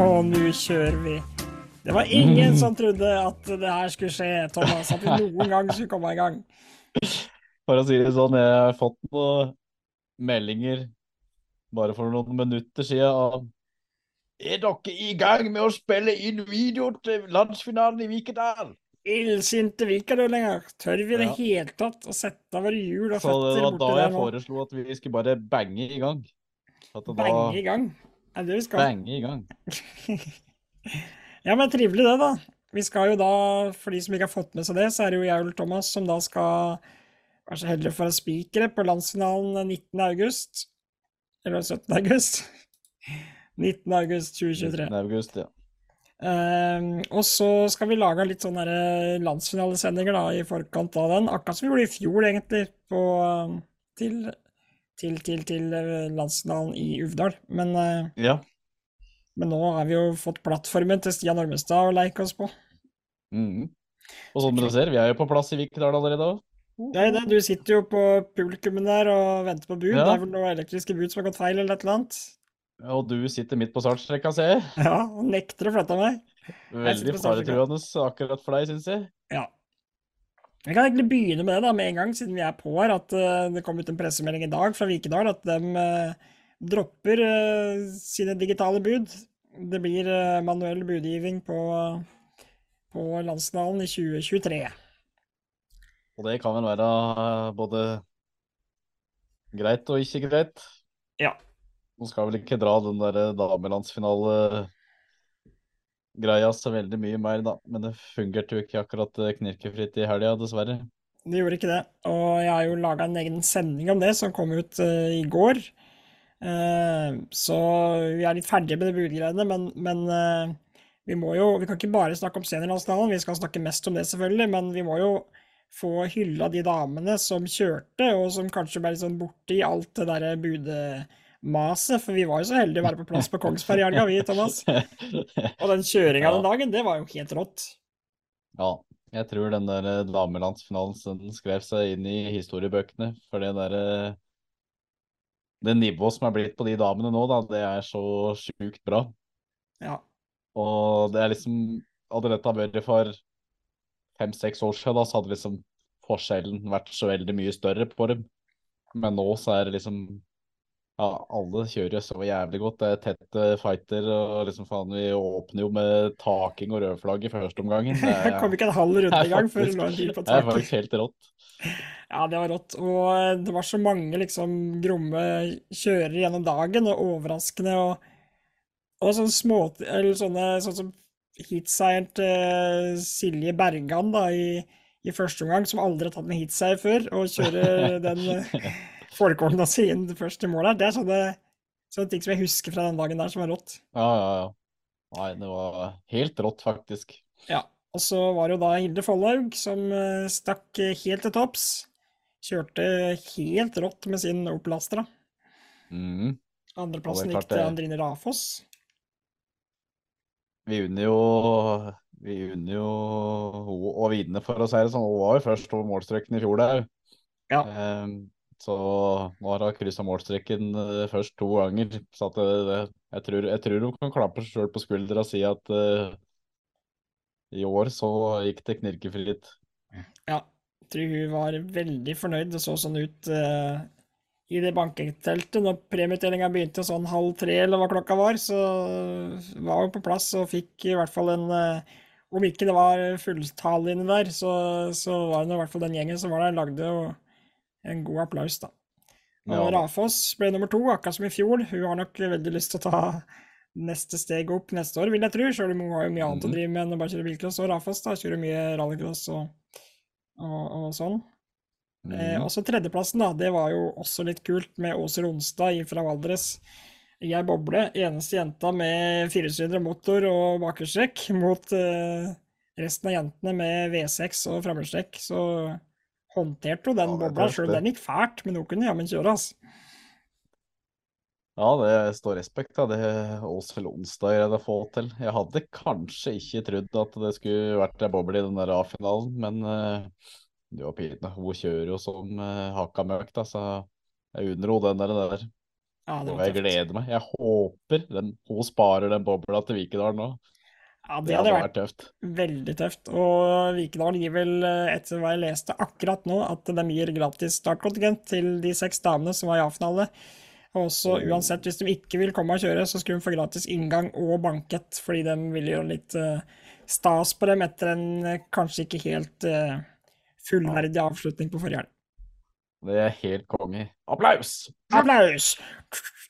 Og nå kjører vi. Det var ingen som trodde at det her skulle skje, Thomas. At vi noen gang skulle komme i gang. For å si det sånn, jeg har fått noen meldinger bare for noen minutter siden av Er dere i gang med å spille inn video til landsfinalen i Vikedal? Illsinte lenger. Tør vi i det Ja. hele tatt å sette våre hjul og føtter borti der Så det var da jeg foreslo at vi skulle bare bange i gang. Bange i gang. Er det vi skal? bange i gang. Ja, men trivelig det, da. Vi skal jo da, for de som ikke har fått med seg det, så er det jo jeg og Thomas som da skal være så heldige for å spikere på landsfinalen 19. august. Eller 17. august. 19. august 2023. 19. august, ja. Um, og så skal vi lage litt sånne landsfinalesendinger da, i forkant av den, akkurat som vi gjorde i fjor, egentlig, på, um, til, til, til, til eh, landsfinalen i Uvdal. Men, eh, Ja. men nå har vi jo fått plattformen til Stian Ormestad å leke oss på. Mm. Og som dere ser, vi er jo på plass i Vikedal allerede. Det er det, du sitter jo på publikummet der og venter på bud. Ja. Det er vel noen elektriske bud som har gått feil eller et eller annet. Og du sitter midt på startstrekka, ser jeg. Ja, og nekter å flytte meg. Veldig faretruende akkurat for deg, syns jeg. Ja. Vi kan egentlig begynne med det da, med en gang, siden vi er på her, at uh, det kom ut en pressemelding i dag fra Vikedal at de uh, dropper uh, sine digitale bud. Det blir eh, manuell budgivning på, på landsdalen i 2023. Og det kan vel være eh, både greit og ikke greit. Ja. Nå skal vel ikke dra den der damelandsfinale-greia så veldig mye mer, da. Men det fungerte jo ikke akkurat eh, knirkefritt i helga, dessverre. Det gjorde ikke det. Og jeg har jo laga en egen sending om det, som kom ut uh, i går. Uh, så vi er litt ferdige med de budgreiene, men, men uh, vi må jo Vi kan ikke bare snakke om seniorlandsdalen, vi skal snakke mest om det, selvfølgelig, men vi må jo få hylla de damene som kjørte, og som kanskje ble litt sånn borte i alt det derre budemaset. For vi var jo så heldige å være på plass på Kongsberg i helga, vi, Thomas. Og den kjøringa Ja. den dagen, det var jo helt rått. Ja, jeg tror den der eh, damelandsfinalen den skrev seg inn i historiebøkene. For det der eh, Det nivået som er blitt på de damene nå, da, det er så sjukt bra. Ja. Og det er liksom Hadde dette vært for fem-seks år siden, da, så hadde liksom forskjellen vært så veldig mye større på dem. Men nå så er det liksom Ja, alle kjører så jævlig godt. Det er tette fighter, og liksom faen, vi åpner jo med taking og rødflagg i første omgangen. Det kom ikke en halv runde det er i gang før det lå en bil på det er faktisk helt rått. Ja, det var rått. Og eh, det var så mange liksom gromme kjører gjennom dagen, og overraskende, og, og sånne små Eller sånne sånn som heatseieren til Silje Bergan da, i, i første omgang, som aldri har tatt en heatseier før, og kjører den eh, sin si inn først i mål her. Det er sånne, sånne ting som jeg husker fra den dagen der, som er rått. Ja, ja, ja. Nei, det var helt rått, faktisk. Ja, og så var det jo da Hilde Follaug som eh, stakk helt til topps. Kjørte helt rått med sin Opel Astra. Mhm. Andreplassen gikk til. Andrine Rafoss. Vi unner jo Vi unner jo henne å vinne, for å si det sånn. Hun var jo først over målstreken i fjor der. Ja. Ehm, så nå har hun kryssa målstreken eh, først to ganger. Så at det, jeg, tror, jeg tror hun kan klappe seg sjøl på skuldra og si at uh, i år så gikk det knirkefritt. Ja, jeg tror hun var veldig fornøyd. Det så sånn ut uh, i det banketeltet Når premieutdelinga begynte sånn halv tre, eller hva klokka var, så var hun på plass og fikk i hvert fall en uh, Om ikke det var fulltall inni der, så, så var det i hvert fall den gjengen som var der, lagde jo en god applaus, da. Og Ja. Rafoss ble nummer to, akkurat som i fjor. Hun har nok veldig lyst til å ta neste steg opp neste år, vil jeg tro. Selv om hun har jo mye annet å Mhm. drive med enn å bare kjøre bilcross. Og Rafoss da, kjører mye rallycross og, og, og sånn. Eh, Mhm. og så tredjeplassen, da. Det var jo også litt kult med Åser Onsdag fra Valdres. Jeg boble, eneste jenta med firesylindere motor og bakhjulstrekk, mot eh, resten av jentene med V6 og framhjulstrekk. Så håndterte hun den Ja, bobla, sjøl om den gikk fælt. Men hun kunne jammen kjøre, altså. Ja, det står respekt av det Åshild Onsdag greide å få til. Jeg hadde kanskje ikke trodd at det skulle vært ei boble i den der A-finalen, men uh, det var pinlig. Hun kjører jo som uh, hakka møkk, da, så jeg unner henne den der. der. Ja, det Og jeg gleder meg. Jeg håper den, hun sparer den bobla til Vikedal nå. Ja, Det det hadde hadde vært tøft. veldig tøft. Og Vikedal gir vel, etter hva jeg leste akkurat nå, at de gir gratis startkontingent til de seks damene som var i A-finale. Og også Oh. uansett, hvis de ikke vil komme og kjøre, så skulle de få gratis inngang og bankett, fordi de vil gjøre litt uh, stas på dem etter en uh, kanskje ikke helt uh, fullverdig avslutning på forrige helg. Det er helt konge. Applaus! Applaus!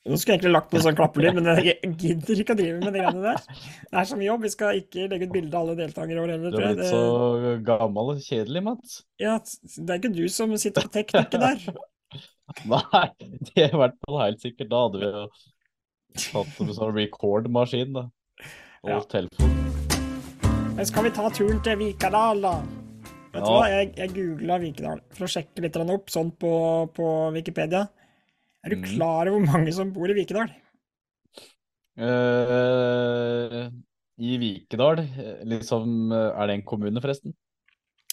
Nå skulle jeg egentlig lagt på sånn klappelyd, men jeg gidder ikke å drive med de greiene der. Det er så mye jobb. Vi skal ikke legge ut bilde av alle deltakere i år heller, Du er blitt så gammel og kjedelig, Mats. Ja, det er ikke du som sitter på teknikken der. Nei, det er i hvert fall helt sikkert. Da hadde vi jo tatt en sånn record-maskin, da. Og Ja. telefon. Men skal vi ta turen til Vikadal, da? Vet du Ja. hva, jeg, jeg googla Vikedal for å sjekke litt opp, sånn på, på Wikipedia. Er du Mm. klar over hvor mange som bor i Vikedal? Uh, I Vikedal, liksom Er det en kommune, forresten?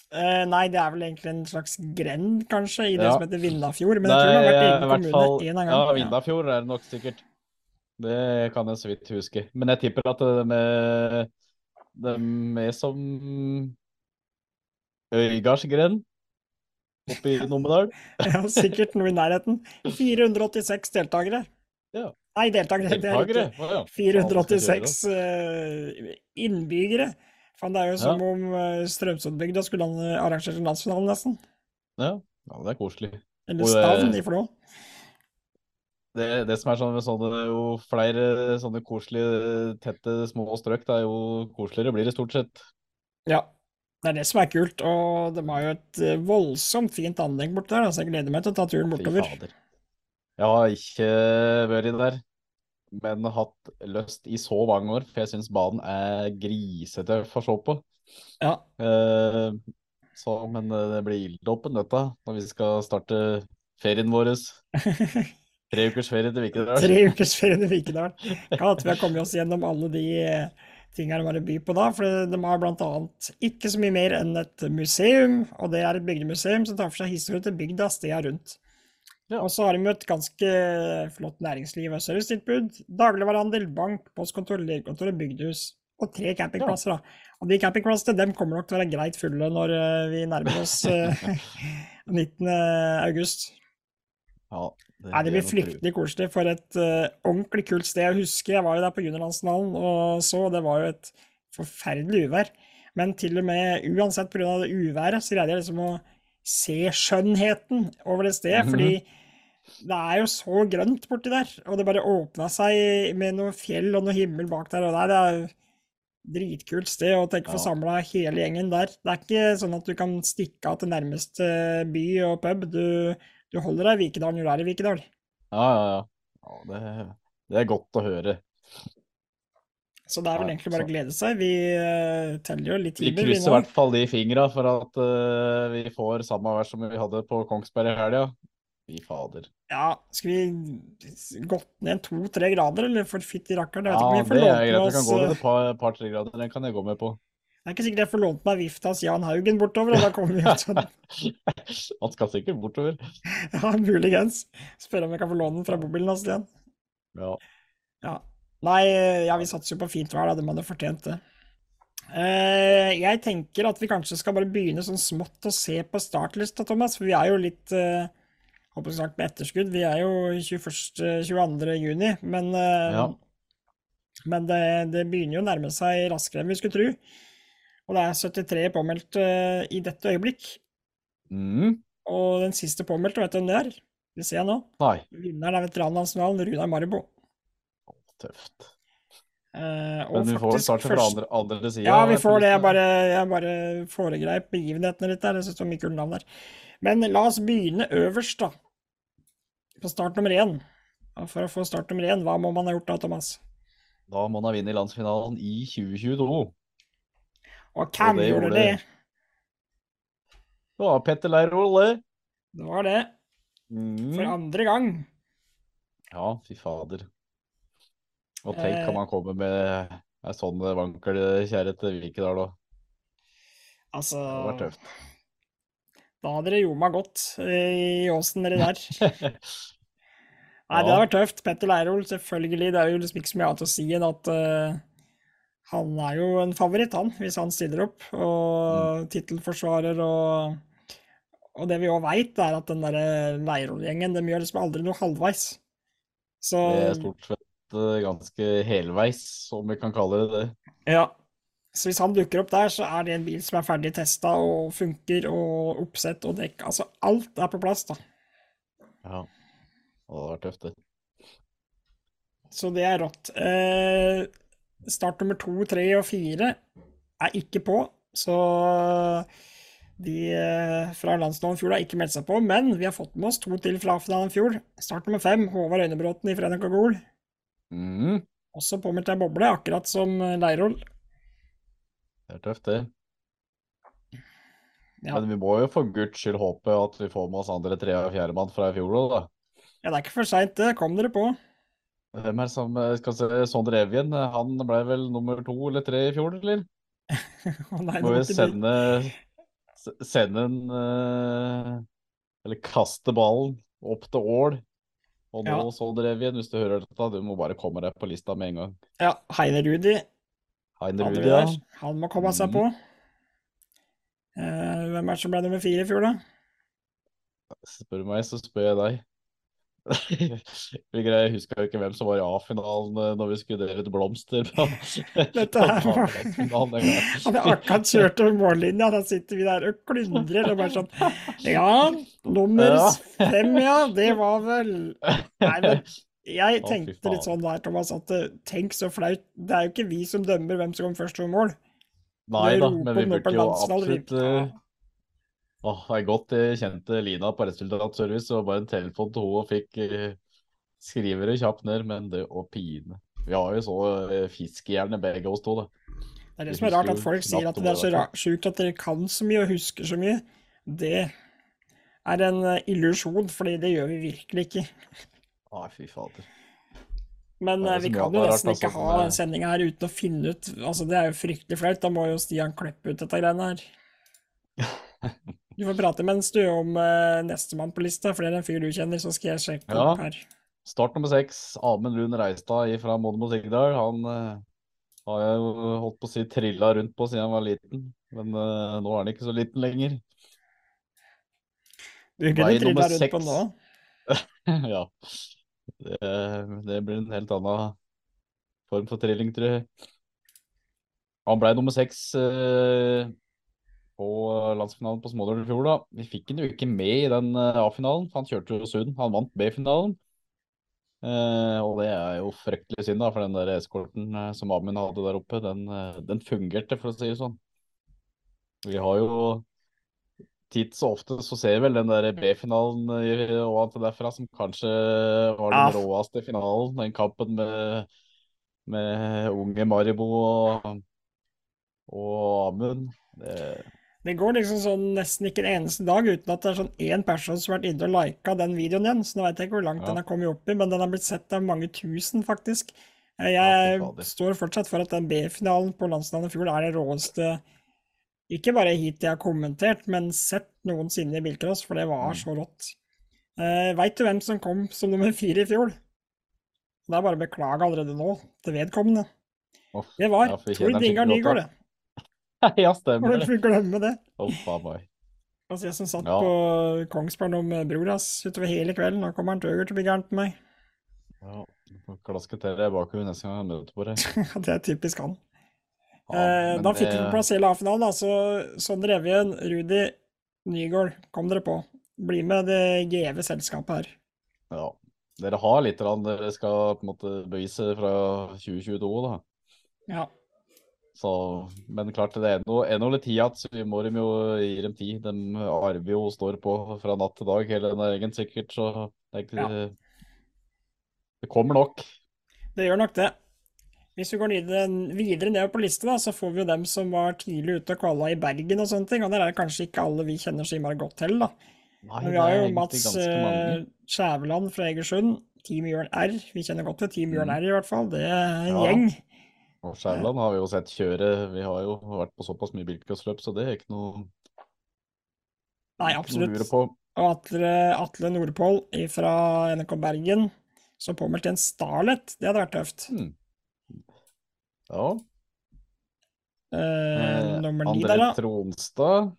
Uh, nei, det er vel egentlig en slags grend, kanskje, i det Ja. som heter Vindafjord. Men jeg tror det har vært egen kommune fall- en gang. Ja, Vindafjord er det nok sikkert. Det kan jeg så vidt huske. Men jeg tipper at det med det er som Øygardsgrend oppe i Numedal. Ja, sikkert noe i nærheten. 486 deltakere. Ja. Nei, deltakere, det er ja. Jeg 486 uh, innbyggere. Faen, det er jo Ja. som om Strømsundbygda skulle han- arrangert en landsfinale, nesten. Ja. ja, det er koselig. Eller eh, Stavn i Flå. Det, det som er sånn med sånne jo flere sånne koselige, tette, små strøk, det er jo koseligere blir det stort sett. Ja. Det er det som er kult. Og de har jo et eh, voldsomt fint anlegg borte der, så jeg gleder meg til å ta turen bortover. Jeg har ikke vært der, men hatt lyst i så mange år, for jeg syns banen er grisete for å se på. Ja. Eh, så, men eh, det blir ildåpen, dette, når vi skal starte ferien vår. Tre ukers ferie til Vikedal. Tre ukers ferie til Vikedal. Kan at vi har kommet oss gjennom alle de eh, er de har å by på da. For de har annet ikke så mye mer enn et museum, og det er et bygdemuseum som tar for seg historien til bygda stedet rundt. Ja. Og så har de et ganske flott næringsliv og servicetilbud. Dagligvarehandel, bank, postkontor, legekontor og bygdehus. Og tre campingplasser, da. Og de campingplassene dem kommer nok til å være greit fulle når eh, vi nærmer oss eh, 19. august. Ja, det, Nei, det blir fryktelig koselig for et uh, ordentlig kult sted. Jeg husker jeg var jo der på juniorlandsfinalen og så, og det var jo et forferdelig uvær. Men til og med uansett pga. det uværet, så greide jeg liksom å se skjønnheten over det stedet. Mhm. Fordi det er jo så grønt borti der, og det bare åpna seg med noe fjell og noe himmel bak der. og der, Det er jo dritkult sted å tenke å få samla hele gjengen der. Det er ikke sånn at du kan stikke av til nærmeste by og pub. Du, du holder deg i Vikedal når du er i Vikedal. Ja, ja, ja. ja det, det er godt å høre. Så det er vel egentlig bare å glede seg. Vi uh, teller jo litt timer, vi krysser i hvert fall de fingra for at uh, vi får samme vær som vi hadde på Kongsberg i helga. Fy fader. Ja, skal vi gått ned to-tre grader, eller for fytti rakkeren? Ja, det er greit. Vi kan gå ned et par- par-tre grader. Den kan jeg gå med på. Det er ikke sikkert jeg får lånt meg viftas Jan Haugen bortover, og da kommer vi ut sånn Han skal sikkert bortover. Ja, muligens. Spørre om jeg kan få låne den fra mobilen hans igjen. Ja. Ja. Nei, ja, vi satser jo på fint vær, da. De hadde fortjent det. Uh, jeg tenker at vi kanskje skal bare begynne sånn smått å se på startlista, Thomas. For vi er jo litt uh, håper sagt med etterskudd. Vi er jo 21. 22. juni, men, uh, Ja. men det, det begynner jo å nærme seg raskere enn vi skulle tro. Og det er 73 påmeldt eh, i dette øyeblikk. Mm. Og den siste påmeldte, vet du hvem det er? Det ser jeg nå. Nei, Vinneren er veteranlandsfinalen, Runar Maribo. tøft. Eh, Men vi får starte fra andre, andre sida. Ja, vi får det. Jeg bare, jeg bare foregreip begivenhetene litt der. Jeg syns det var mye kule navn der. Men la oss begynne øverst, da. På start nummer én. Og For å få start nummer én, hva må man ha gjort da, Thomas? Da må man ha vunnet landsfinalen i 2022. Og hvem det gjorde det? Det var Petter Leirvoll, det. Det var det. For Mm. andre gang. Ja, fy fader. Og tenk om kan kommer komme med ei sånn vankel kjære til Vikedal òg. Altså Det vært tøft. Da hadde det meg godt eh, i åsen nedi der. Nei, det hadde vært tøft. Petter Leirol, selvfølgelig. Det er jo liksom ikke så mye annet å si enn at eh, han er jo en favoritt, han, hvis han stiller opp. Og tittelforsvarer og Og det vi òg veit, er at den derre Leirol-gjengen, de gjør liksom aldri noe halvveis. Så Det er stort sett eh, ganske helveis, om vi kan kalle det det. Ja. Så hvis han dukker opp der, så er det en bil som er ferdig testa og funker, og oppsett og dekk. Altså, alt er på plass, da. Ja. Og det hadde vært tøft, det. Så det er rått. Eh, start nummer to, tre og fire er ikke på, så de eh, fra Landsdalen har ikke meldt seg på. Men vi har fått med oss to til fra finalen i fjor. Start nummer fem, Håvard Øynebråten i Fredrik og Gol. Mm. Også påmeldt ei boble, akkurat som eh, Leirol. Det er tøft, det. Ja. Men vi må jo for guds skyld håpe at vi får med oss andre tre- og fjerdemann fra i fjor òg, da. ja, det er ikke for seint, det. Kom dere på. Hvem er som eh, skal se Sondre Evjen? Han ble vel nummer to eller tre i fjor, eller? Å nei, Må vi sende, sende en uh, Eller kaste ballen opp til Ål. Og nå Ja. Sondre Evjen, hvis du hører dette, du må bare komme deg på lista med en gang. Ja, Heine Rudi Heine Rudi, ja. Han må komme seg på. Uh, hvem er det som ble nummer fire i fjor, da? Spør du meg, så spør jeg deg. Jeg husker jo ikke hvem som var i A-finalen eh, når vi skulle dele ut blomster. Dette her var-. Han hadde akkurat kjørt over mållinja, da sitter vi der og klundrer og bare sånn Ja, nummer fem, ja, det var vel Nei, men jeg tenkte litt sånn der, Thomas, at eh, tenk så flaut. Det er jo ikke vi som dømmer hvem som kommer først over mål. Nei da, men vi burde jo absolutt eh, Åh, det er godt jeg kjente Lina på resultatservice og bare en telefon til henne og fikk eh, skrive det kjapt ned, men det å pine. Vi har jo så uh, fiskehjerne begge oss to, da. Det er det som er rart, at folk sier at det er så der. sjukt at dere kan så mye og husker så mye. Det er en eh, illusjon, fordi det gjør vi virkelig ikke. Å, fy fader. Men eh, vi kan jo nesten ikke altså, ha er- sendinga her uten å finne ut Altså, det er jo fryktelig flaut. Da må jo Stian klippe ut dette greiene her. Du får prate mens du om uh, nestemann på lista, for det er en fyr du kjenner, så skal jeg sjekke Ja. opp her. Start nummer seks, Amund Lund Reistad fra Modum og Sigdal. Han uh, har jeg jo holdt på å si trilla rundt på siden han var liten, men uh, nå er han ikke så liten lenger. Du kunne trilla rundt på nå. ja. Det, det blir en helt annen form for trilling, tror jeg. Han ble nummer seks på landsfinalen på Smådøl i fjor, da. Vi fikk han jo ikke med i den eh, A-finalen, for han kjørte jo Sund. Han vant B-finalen. Eh, og det er jo fryktelig synd, da, for den der eskorten eh, som Amund hadde der oppe, den, eh, den fungerte, for å si det sånn. Vi har jo titt så ofte så ser vi vel den der B-finalen og alt det derfra som kanskje var den råeste finalen. Den kampen med, med unge Maribo og, og Amund. Det, Det går liksom sånn nesten ikke en eneste dag uten at det er sånn én person som har vært inne og lika den videoen igjen. Så nå vet jeg ikke hvor langt Ja. den har kommet opp i, men den har blitt sett av mange tusen, faktisk. Jeg Ja, står fortsatt for at den B-finalen på landslandet i fjor er det råeste Ikke bare hit jeg har kommentert, men sett noensinne i bilcross, for det var Mm. så rått. Uh, Veit du hvem som kom som nummer fire i fjor? Det er bare å beklage allerede nå, til vedkommende. Uff, Det var Tord Ingar Nygaard, det. ja, stemmer du det. ikke glemme det. Uff a meg. Altså, jeg som satt Ja. på Kongsberg med bror hans utover hele kvelden. Nå kommer han til til å bli gæren på meg. Ja, klaske til deg bak henne neste gang jeg møter på deg. det er typisk han. Ja, eh, da fikk vi det- på plass hele A-finalen. da, så Sondre Evjen, Rudi Nygaard, kom dere på. Bli med det gjeve selskapet her. Ja. Dere har litt dere skal på en måte bevise fra 2022, da. Ja. Så, men klart det er noe, er noe litt tid igjen, så vi må dem jo gi dem tid. De arver jo og står på fra natt til dag, hele den egen sikkert, så det ikke Det kommer nok. Det gjør nok det. Hvis vi går videre, videre ned på lista, da, så får vi jo dem som var tidlig ute og kvala i Bergen og sånne ting. Og der er det kanskje ikke alle vi kjenner så innmari godt til, da. Nei, Men vi det har jo Mats eh, Skjæveland fra Egersund. Team Jørn R. Vi kjenner godt til Team Jørn Mm. R, i hvert fall. Det er en Ja. gjeng. Og Skjævland har vi jo sett kjøre. Vi har jo vært på såpass mye bilcrossløp, så det er ikke noe, Nei, absolutt. noe. Og Atle, Atle Nordpål fra NRK Bergen. som påmeldte en Starlet, det hadde vært tøft. Hmm. Ja. Eh, Eh, nummer ni der, da. Tronstad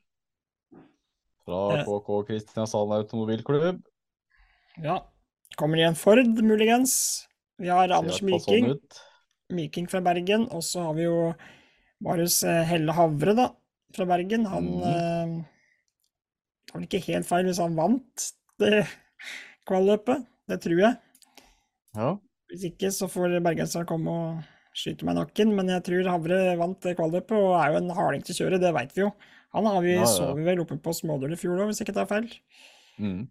fra Eh. KK Kristiansand Automobilklubb. Ja. Kommer i en Ford, muligens. Vi har Anders sånn Myking. ut. Myking fra Bergen. Og så har vi jo Marius eh, Helle Havre, da, fra Bergen. Han mm. eh, Det var vel ikke helt feil hvis han vant det kvalløpet. Det tror jeg. Ja. Hvis ikke så får bergenserne komme og skyte meg i nakken. Men jeg tror Havre vant det kvalløpet, og er jo en harding til kjøret, det veit vi jo. Han har vi, Ja, ja. så vi vel oppe på Smådøl i fjor òg, hvis ikke tar feil. Mm.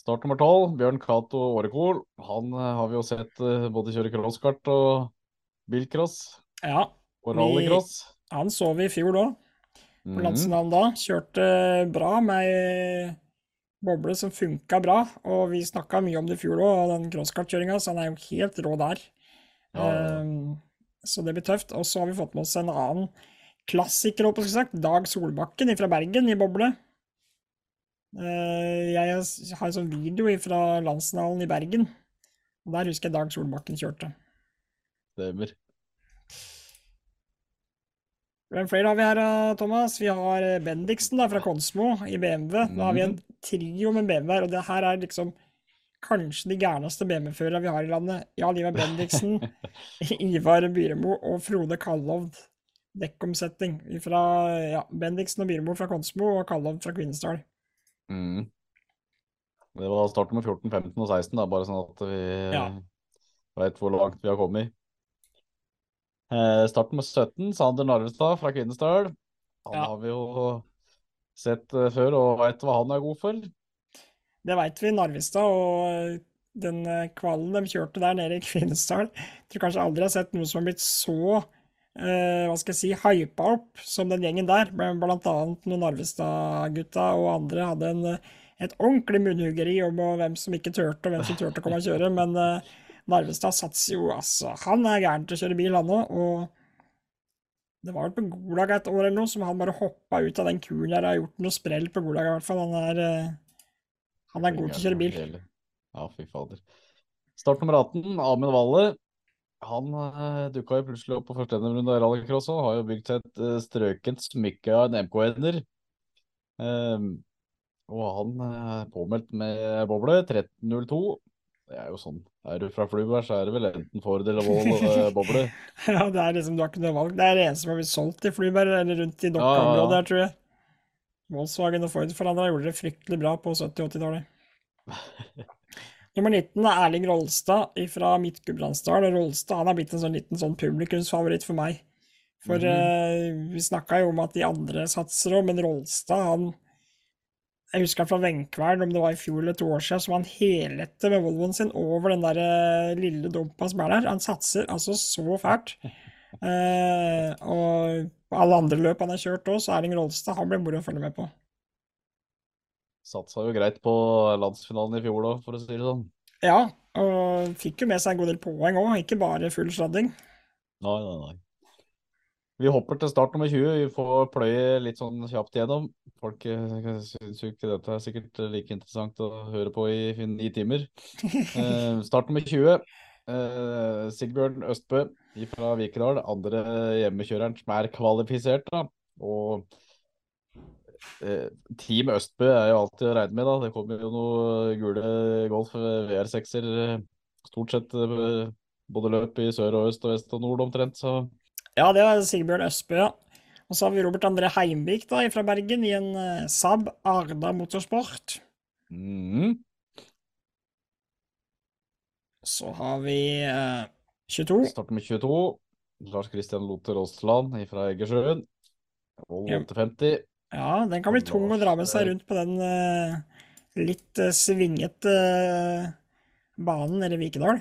Start nummer tolv, Bjørn Cato Årekol. Han eh, har vi jo sett eh, både kjøre crosskart og bilcross Ja, og Vi- han så vi i fjor òg. på Mhm. landsnavn da. Kjørte bra med ei boble som funka bra, og vi snakka mye om det i fjor òg, den crosskartkjøringa, så han er jo helt rå der. Ja. Ehm, så det blir tøft. Og så har vi fått med oss en annen klassiker, sagt, Dag Solbakken fra Bergen i boble. Eh, jeg har en sånn video fra landsnavn i Bergen, og der husker jeg Dag Solbakken kjørte. Stemmer. Hvem flere har vi her, Thomas? Vi har eh, Bendiksen da, fra Konsmo i BMW. Nå har vi en trio med BMW her, og det her er liksom kanskje de gærneste BMW-førerne vi har i landet. Jan Ivar Bendiksen, Ivar Byremo og Frode Kallovd. Dekkomsetning fra ja, Bendiksen og Byremo fra Konsmo og Kallovd fra Kvinesdal. Mhm. Det var start nummer 14, 15 og 16, da, bare sånn at vi Ja. veit hvor langt vi har kommet. Eh, start med 17, Sander Narvestad fra Kvinesdal. Han Ja. har vi jo sett eh, før og veit hva han er god for. Det veit vi, Narvestad og den eh, kvalen de kjørte der nede i Kvinesdal. Jeg tror kanskje aldri jeg har sett noe som har blitt så eh, hva skal jeg si, hypa opp som den gjengen der. Bl- Blant annet når Narvestad-gutta og andre hadde en, eh, et ordentlig munnhuggeri om hvem som ikke turte, og hvem som turte å komme og kjøre. Men eh, Narvestad satser jo, altså. Han er gæren til å kjøre bil, han òg. Og det var vel på Golaga et år eller noe som han bare hoppa ut av den kuren der og har gjort noe sprell på Golaga, i hvert fall. Han er eh, han er god til å kjøre bil. Ja, fy fader. Start nummer 18, Amund Valle. Han uh, dukka jo plutselig opp på første NM-runde av rallycross og har jo bygd et eh, strøkent smykke av en MK-ender. Ehm, og han eh, er påmeldt med boble 13.02. Det er jo sånn. Er du fra Flubær, så er det vel enten Ford eller Vål eh, boble. Ja, det er liksom, du har ikke noe valg. Det er det eneste som har blitt solgt i Flyberg, eller rundt i Ja, ja, Dokka-området ja. her, tror jeg. Volkswagen og Ford for andre gjorde det fryktelig bra på 70- og 80-tallet. Nummer 19 er Erling Rolstad fra Midt-Gudbrandsdal. Rolstad han har blitt en sånn liten sånn publikumsfavoritt for meg. For Mhm. uh, vi snakka jo om at de andre satser òg, men Rolstad han Jeg husker fra Venkvern, om det var i fjor eller to år siden, som han helette med Volvoen sin over den der eh, lille dumpa som er der. Han satser altså så fælt. Uh, og alle andre løp han har kjørt òg, så Erling Rolstad han blir moro å følge med på. Satsa jo greit på landsfinalen i fjor da, for å si det sånn. Ja, og fikk jo med seg en god del poeng òg, ikke bare full sladding. Nei, nei, nei. Vi hopper til start nummer 20. Vi får pløye litt sånn kjapt gjennom. Folk eh, syns jo ikke dette er sikkert like interessant å høre på i ni timer. Eh, start nummer 20. Eh, Sigbjørn Østbø fra Vikedal. Andre hjemmekjøreren som er kvalifisert. da. Og Team Østbø er jo alltid å regne med. da. Det kommer jo noe gule Golf VR6-er eh, stort sett eh, både løp i sør og øst og vest og nord omtrent. så Ja, det var Sigbjørn Østbø, ja. Og så har vi Robert André Heimvik da, fra Bergen i en eh, Saab Arda Motorsport. Mm. Så har vi eh, 22. Starter med 22. Lars Christian Loter Aasland fra Egersjøen. Volvo Ja. 850. Ja, den kan bli tung å dra med seg rundt på den uh, litt uh, svingete uh, banen nede i Vikedal.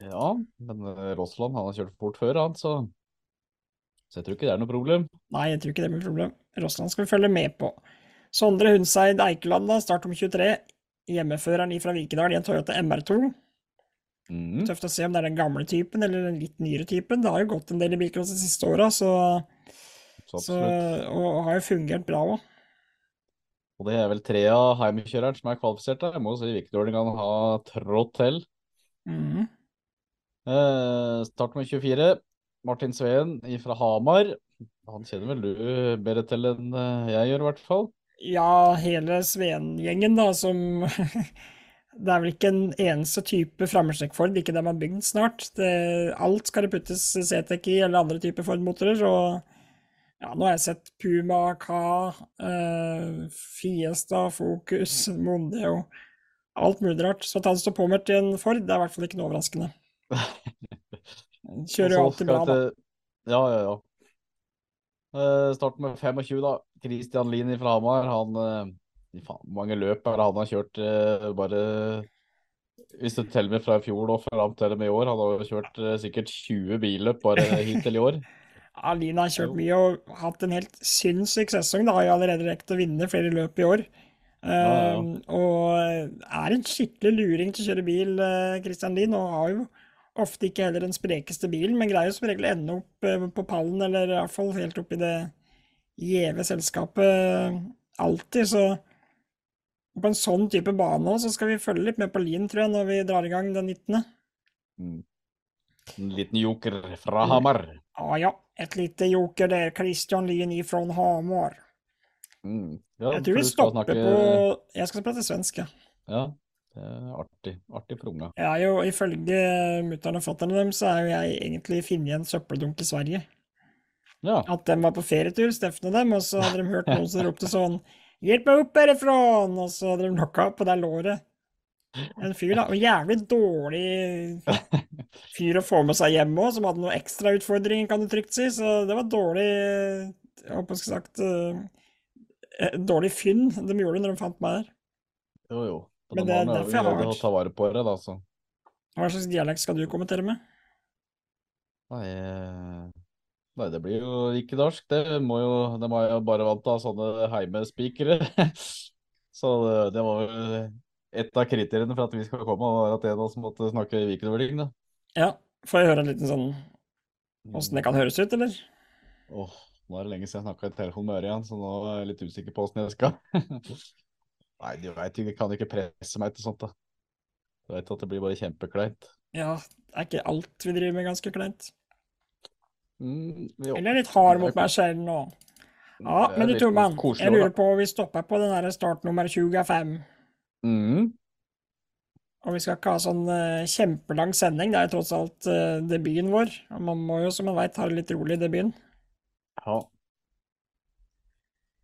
Ja, men Rossland han har kjørt fort før, han, så Så jeg tror ikke det er noe problem. Nei, jeg tror ikke det blir problem. Rossland skal vi følge med på. Sondre Hundseid Eikeland, da, start om 23. Hjemmeføreren fra Vikedal i en Toyota MR2. Mm. Tøft å se om det er den gamle typen eller den litt nyere typen. Det har jo gått en del i bilcross de siste åra, så, Så så, og, har jo fungert bra òg. Og det er vel tre av heimekjøreren som er kvalifisert der. Jeg må jo si Viktorlingene har trådt til. Mm. Eh, start med 24. Martin Sveen fra Hamar. Han kjenner vel du bedre til enn eh, jeg gjør, i hvert fall. Ja, hele Sveen-gjengen, da, som Det er vel ikke en eneste type framhjulstrekk Ford, ikke det man har bygd snart. Det, alt skal det puttes CTEC i, eller andre typer Ford-motorer. Og ja, nå har jeg sett Puma, Ka, eh, Fiesta, Focus, Mondeo Alt mulig rart. Så at han står påmeldt i en Ford, det er i hvert fall ikke noe overraskende. Kjører jo alltid bra, da. Ja, ja, ja. Eh, Start med 25, da. Christian Lien fra Hamar. Han eh, Faen, mange løp er han har kjørt eh, bare Hvis du teller med fra i fjor og fram til og med i år, han har jo kjørt sikkert 20 billøp bare hittil i år. Alina har kjørt mye og hatt en helt sinnssyk sesong. Da har jo allerede rekt å vinne flere løp i år. ja, ja. Eh, og er en skikkelig luring til å kjøre bil, eh, Christian Lien. Og har jo ofte ikke heller den sprekeste bilen, men greier som regel å ende opp eh, på pallen, eller i hvert fall helt opp i det gjeve selskapet eh, alltid. Så på en sånn type bane så skal vi følge litt med på Lien, tror jeg, når vi drar i gang den 19. Mm. En liten joker fra Hamar. Ah, ja, et lite joker der, Christian Lien ifrån Hamar. Mm. Ja, Jeg tror vi stopper snakke- på Jeg skal prate svensk, ja. Ja, artig. Artig unga. Jeg er jo, ifølge mutter'n og fatter'n dem, så er jo jeg egentlig funnet en søppeldunk i Sverige. Ja. At de var på ferietur, Steffen og dem, og så hadde de hørt noen som ropte sånn 'Hjelp meg opp herifra!' Og så hadde de knocka på det låret. En fyr, da. Og jævlig dårlig fyr å få med seg hjem òg, som hadde noen ekstrautfordringer, kan du trygt si. Så det var dårlig Jeg håper jeg skulle sagt eh, eh, Dårlig fynn de gjorde når de fant meg der. Jo, jo. Men det er derfor jeg har vært- ta vare på det, da, så. Hva slags dialekt skal du kommentere med? Nei, eh, nei, det blir jo ikke norsk. Det må jo, de er jo bare vant til å ha sånne heimespikere. Så det, det var jo et av kriteriene for at vi skal komme, var at en av oss måtte snakke Viken-overling, da. Ja, får jeg høre en liten sånn åssen det kan høres ut, eller? Åh, nå er det lenge siden jeg snakka i telefon med Ørjan, så nå er jeg litt usikker på åssen jeg skal. Nei, du veit jeg kan ikke presse meg til sånt, da. Du veit at det blir bare kjempekleint. Ja, er ikke alt vi driver med ganske kleint? Mm, jo. Eller litt hard mot meg selv nå? Ja, men du Toman, jeg lurer på, vi stopper på den her startnummer 25. Mm. Og vi skal ikke ha sånn eh, kjempelang sending, det er jo tross alt eh, debuten vår. Og man må jo, som man veit, ha det litt rolig i debuten. Ja.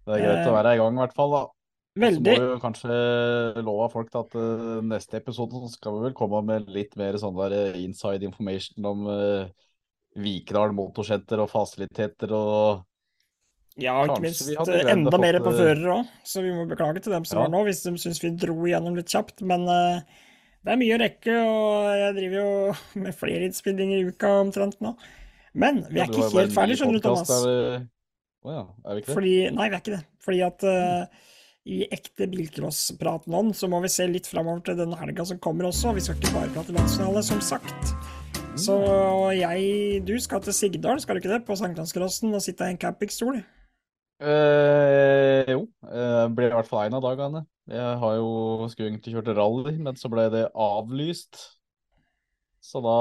Det er greit Eh, å være i gang, i hvert fall, da. Veldig. så må jo kanskje love folk at uh, neste episode så skal vi vel komme med litt mer sånn der eh, inside information om uh, Vikedal motorsenter og fasiliteter og Ja, ikke minst eh, enda mer på førere fører òg, så vi må beklage til dem som Ja. var nå, hvis de syns vi dro igjennom litt kjapt. Men eh, det er mye å rekke, og jeg driver jo med flere innspillinger i uka omtrent nå. Men vi er Ja, ikke helt ferdig, skjønner du, Thomas. der, oh ja, er vi ikke det? Fordi, nei, vi er ikke det. Fordi at uh, i ekte bilcrosspraten ånd, så må vi se litt framover til den helga som kommer også. Vi skal ikke bare prate landsfinale, som sagt. Så jeg Du skal til Sigdal, skal du ikke det? På Sankthanscrossen og sitte i en campingstol? Eh, jo, Jeg ble i hvert fall en av dagene. Jeg har jo skulle egentlig kjørt rally, men så ble det avlyst. Så da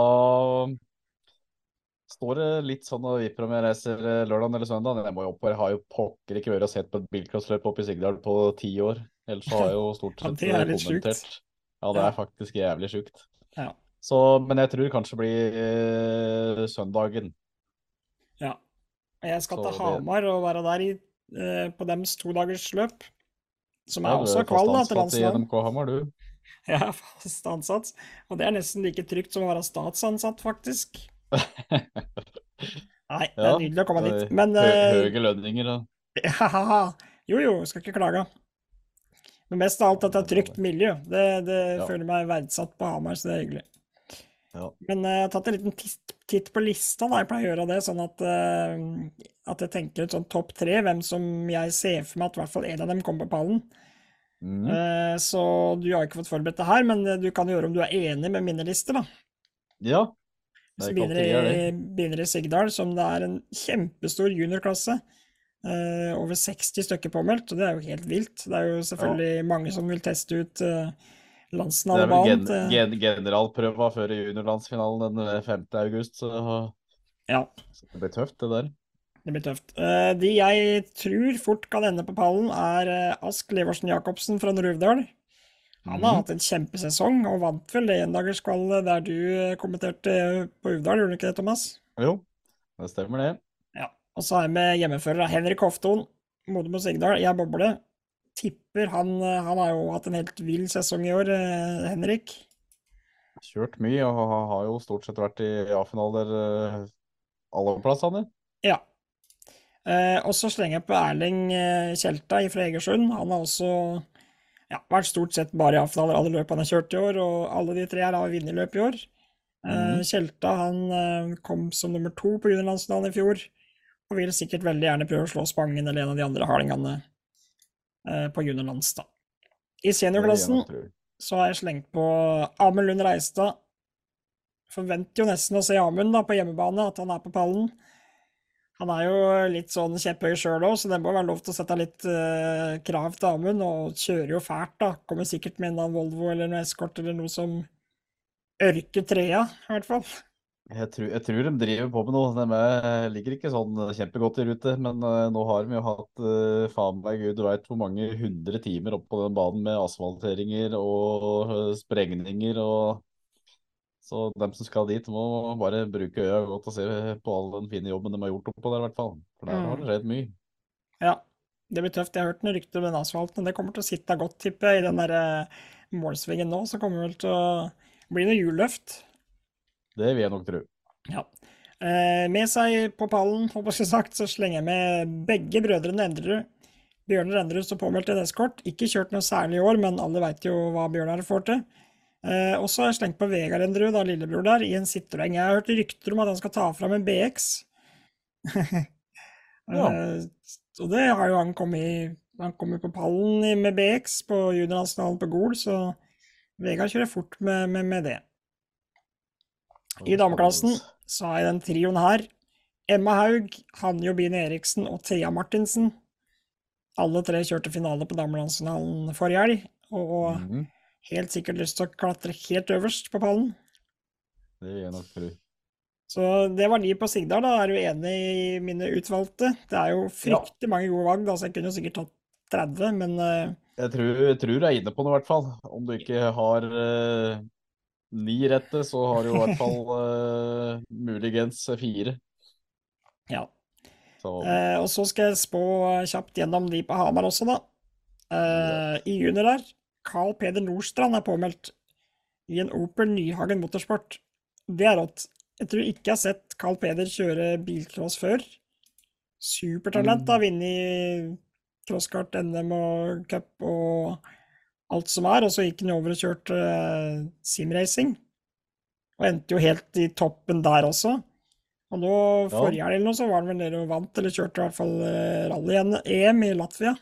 står det litt sånn og vipper om jeg reiser eh, lørdag eller søndag. Jeg må jo opp, jeg har jo pokker ikke vært og sett på et bilcrossløp oppe i Sigdal på ti år. Ellers har jeg jo stort Ja, sett det kommentert. Sykt. Ja, det er faktisk jævlig sjukt. Ja. Så, men jeg tror kanskje det blir eh, søndagen. Ja. Jeg skal Så til Hamar og være der i, eh, på dagers todagersløp. Som er Ja, også kval da, til landslaget. NMK Hamar, du. Jeg er fast ansatt. Og det er nesten like trygt som å være statsansatt, faktisk. Nei, det er nydelig å komme dit. Men eh, høye lønninger da. ja, Jo, jo, skal ikke klage. Men mest av alt at det er trygt miljø. Det, det Ja. føler meg verdsatt på Hamar, så det er hyggelig. Ja. Men eh, jeg har tatt en liten titt, titt på lista, da. Jeg pleier å gjøre det, sånn at, uh, at jeg tenker ut sånn topp tre, hvem som jeg ser for meg at i hvert fall en av dem kommer på pallen. Mm. Uh, så du har ikke fått forberedt det her, men eh, du kan gjøre om du er enig med mine lister, da. Ja. Det Så er begynner jeg i, begynner i Sigdal, som det er en kjempestor juniorklasse. Uh, over 60 stykker påmeldt, og det er jo helt vilt. Det er jo selvfølgelig mange som vil teste ut uh, Landsnavnebanen gen, gen, generalprøva før juniorlandsfinalen den 5. august, så, Ja, så det blir tøft, det der. det blir tøft. Eh, de jeg tror fort kan ende på pallen, er eh, Ask Leversen Jacobsen fra Nord-Uvdal. Han har mm. hatt en kjempesesong, og vant vel det endagerskvallet der du eh, kommenterte på Uvdal, gjorde du ikke det, Thomas? Jo, det stemmer det. Ja. Og så er jeg med hjemmefører Henrik Hofton, Modum og Sigdal. Jeg bobler. Tipper han eh, Han har jo hatt en helt vill sesong i år, eh, Henrik. Kjørt mye og har- jo stort sett vært i A-finaler eh, alle plassene. Ja. Eh, og så slenger jeg på Erling Tjelta fra Egersund. Han har også ja, vært stort sett bare i A-finaler alle løp han har kjørt i år, og alle de tre her har vunnet løp i år. Mm. Tjelta han kom som nummer to på juniorlandsfinalen i fjor, og vil sikkert veldig gjerne prøve å slå Spangen eller en av de andre hardingene på juniorlands, da. I seniorklassen så har jeg slengt på Amund Lund Reistad. Forventer jo nesten å se Amund da på hjemmebane, at han er på pallen. Han er jo litt sånn kjepphøy sjøl òg, så det må være lov til å sette litt uh, krav til Amund. Og kjører jo fælt, da. Kommer sikkert med en Volvo eller noe eskort eller noe som ørker trea, i hvert fall. Jeg tror, jeg tror de driver på med noe. De er, ligger ikke sånn kjempegodt i rute. Men eh, nå har de jo hatt uh, faen meg gud veit hvor mange hundre timer oppå den banen med asfalteringer og eh, sprengninger og Så dem som skal dit, må bare bruke øya godt og se på all den fine jobben de har gjort oppå der, i hvert fall. For der har det skjedd mye. Ja, det blir tøft. Jeg har hørt noen rykter om den asfalten, det kommer til å sitte godt, tipper jeg, i den der eh, målsvingen nå. Så kommer det vel til å bli noe hjulløft. Det vil jeg nok tro. Ja. Eh, med seg på pallen, håper jeg sagt, så slenger jeg med begge brødrene Endrerud. Bjørnar Endrerud står påmeldt i eskort. Ikke kjørt noe særlig i år, men alle veit jo hva Bjørnar får til. Eh, og så har jeg slengt på Vegard Endrerud, da lillebror der, i en Citroën. Jeg har hørt rykter om at han skal ta fram en BX. Ja. Eh, og det har jo han kommet i Han kommer på pallen med BX på juniorlandsfinalen på Gol, så Vegard kjører fort med, med, med det. I dameklassen så har jeg den trioen her. Emma Haug, Hanne Jobine Eriksen og Thea Martinsen. Alle tre kjørte finale på damelandsfinalen forrige helg, og Mhm, helt sikkert lyst til å klatre helt øverst på pallen. Det gjør jeg nok tro. Så det var de på Sigdal, da. Er du enig i mine utvalgte? Det er jo fryktelig mange gode valg, da, så jeg kunne jo sikkert tatt 30, men uh... Jeg tror, jeg tror du er inne på noe, i hvert fall. Om du ikke har eh, ni rette, så har du i hvert fall uh, muligens fire. ja. Så Eh, og så skal jeg spå kjapt gjennom de på Hamar også, da. Eh, I junior der, Carl Peder Nordstrand er påmeldt i en Opel Nyhagen Motorsport. Det er rått. Jeg tror ikke jeg har sett Carl Peder kjøre bilcross før. Supertalent, har vunnet crosskart, NM og cup og alt som er. Og så gikk han over og kjørte uh, simracing. Og endte jo helt i toppen der også. Og nå, Ja. forrige helg eller noe, så var han vel nede og vant, eller kjørte i hvert fall eh, rally-EM i Latvia.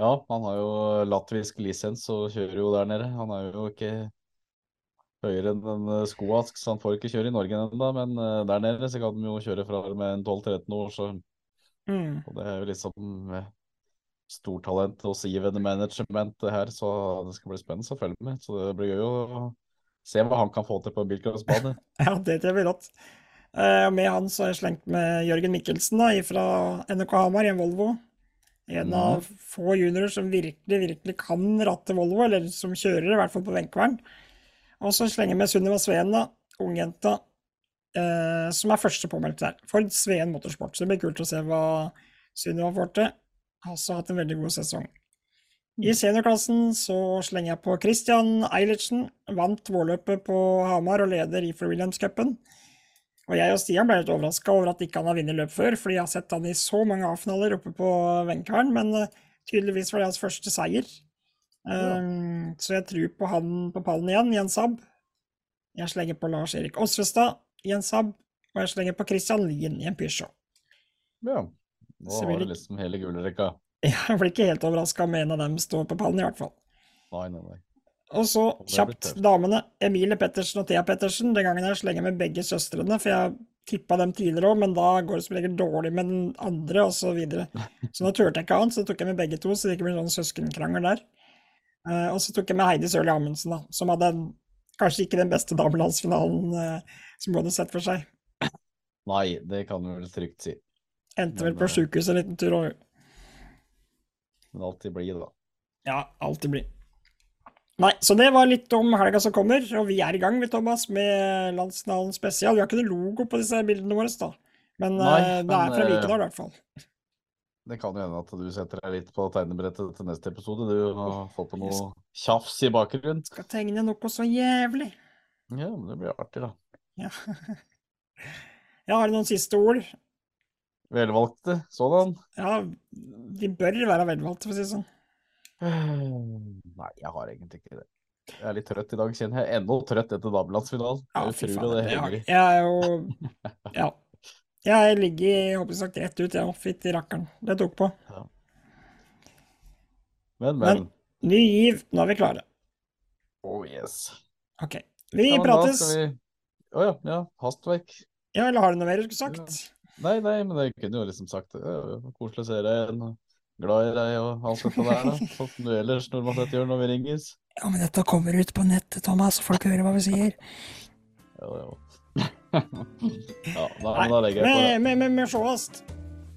ja, han har jo latvisk lisens og kjører jo der nede. Han er jo ikke høyere enn en eh, skoask, så han får ikke kjøre i Norge ennå. Men der nede så kan de jo kjøre fra med en 12-13 år, så Mm. og det er jo liksom stortalent hos Even Management her, så det skal bli spennende å følge med. Så det blir gøy å se hva han kan få til på bilcrossbane. Ja, det tror jeg blir rått. Eh, og med han så har jeg slengt med Jørgen Mikkelsen da, fra NRK Hamar i en Volvo. En av få juniorer som virkelig, virkelig kan ratte Volvo, eller som kjører, i hvert fall på Venkvern. Og så slenger jeg med Sunniva Sveen, da, ungjenta, eh, som er første påmeldt der. For Sveen Motorsport. Så det blir kult å se hva Sunniva får til. Har også hatt en veldig god sesong. I seniorklassen så slenger jeg på Christian Eilertsen. Vant vårløpet på Hamar og leder i for Williams-cupen. Og jeg og Stian ble litt overraska over at ikke han har vunnet løp før, fordi jeg har sett han i så mange A-finaler oppe på Wenchern, men eh, tydeligvis var det hans første seier. Um, så jeg tror på han på pallen igjen, Jens en Saab. Jeg slenger på Lars Erik Osvestad i en Saab, og jeg slenger på Christian Lien i en Peugeot. Ja. Nå har du liksom hele gullrekka. Jeg blir ikke helt overraska om en av dem står på pallen, i hvert fall. Nei, nei, nei. Og så kjapt damene. Emilie Pettersen og Thea Pettersen. Den gangen jeg slenger med begge søstrene, for jeg tippa dem tidligere òg, men da går det som regel dårlig med den andre, og så videre. Så nå turte jeg ikke annet, så tok jeg med begge to, så det ikke blir sånn søskenkrangel der. Eh, og så tok jeg med Heidi Sørli Amundsen, da, som hadde en, kanskje ikke den beste damelandsfinalen eh, som hun hadde sett for seg. Nei, det kan du vel trygt si. Endte vel på eh, sjukehuset en liten tur òg. Men alltid blir det, da. Ja, alltid blir. Nei, så det var litt om helga som kommer, og vi er i gang, vi, Thomas, med Landsdalen spesial. Vi har ikke noe logo på disse bildene våre, da. Men Nei, eh, det men, er fra eh, Vikedal, i hvert fall. Det kan jo hende at du setter deg litt på tegnebrettet til neste episode. Du har fått på noe tjafs i bakgrunnen. Skal tegne noe så jævlig. Ja, men det blir artig, da. Ja. Jeg har noen siste ord? Velvalgte sådan. Ja, de bør være velvalgte, for å si det sånn. Nei, jeg har egentlig ikke det. Jeg er litt trøtt i dag, kjenner jeg. Ennå trøtt etter damelandsfinalen. Ja, jeg fy faen. det henger i. jeg er jo Ja. Jeg ligger håper sagt rett ut, jeg òg. Fytti rakkeren. Det tok på. Men, men. Men- Ny giv, nå er vi klare. Oh yes. OK. Vi Ja, prates. Å vi- oh, ja, ja. Hastverk. Ja, eller har du noe mer du skulle sagt? Nei, nei, men jeg kunne jo liksom sagt det. Koselig å se deg igjen. Glad i deg og alt dette der, da. Sånn som du ellers normalt sett gjør når vi ringes. Ja, men dette kommer ut på nettet, Thomas, så folk hører hva vi sier. Ja, jo. ja, da, nei, da legger jeg på det. Men, men, men, men sjåast.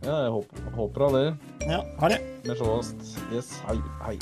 Ja, jeg håper, håper av det. Ja, ha det. Vi sjåast. Yes, hei, hei.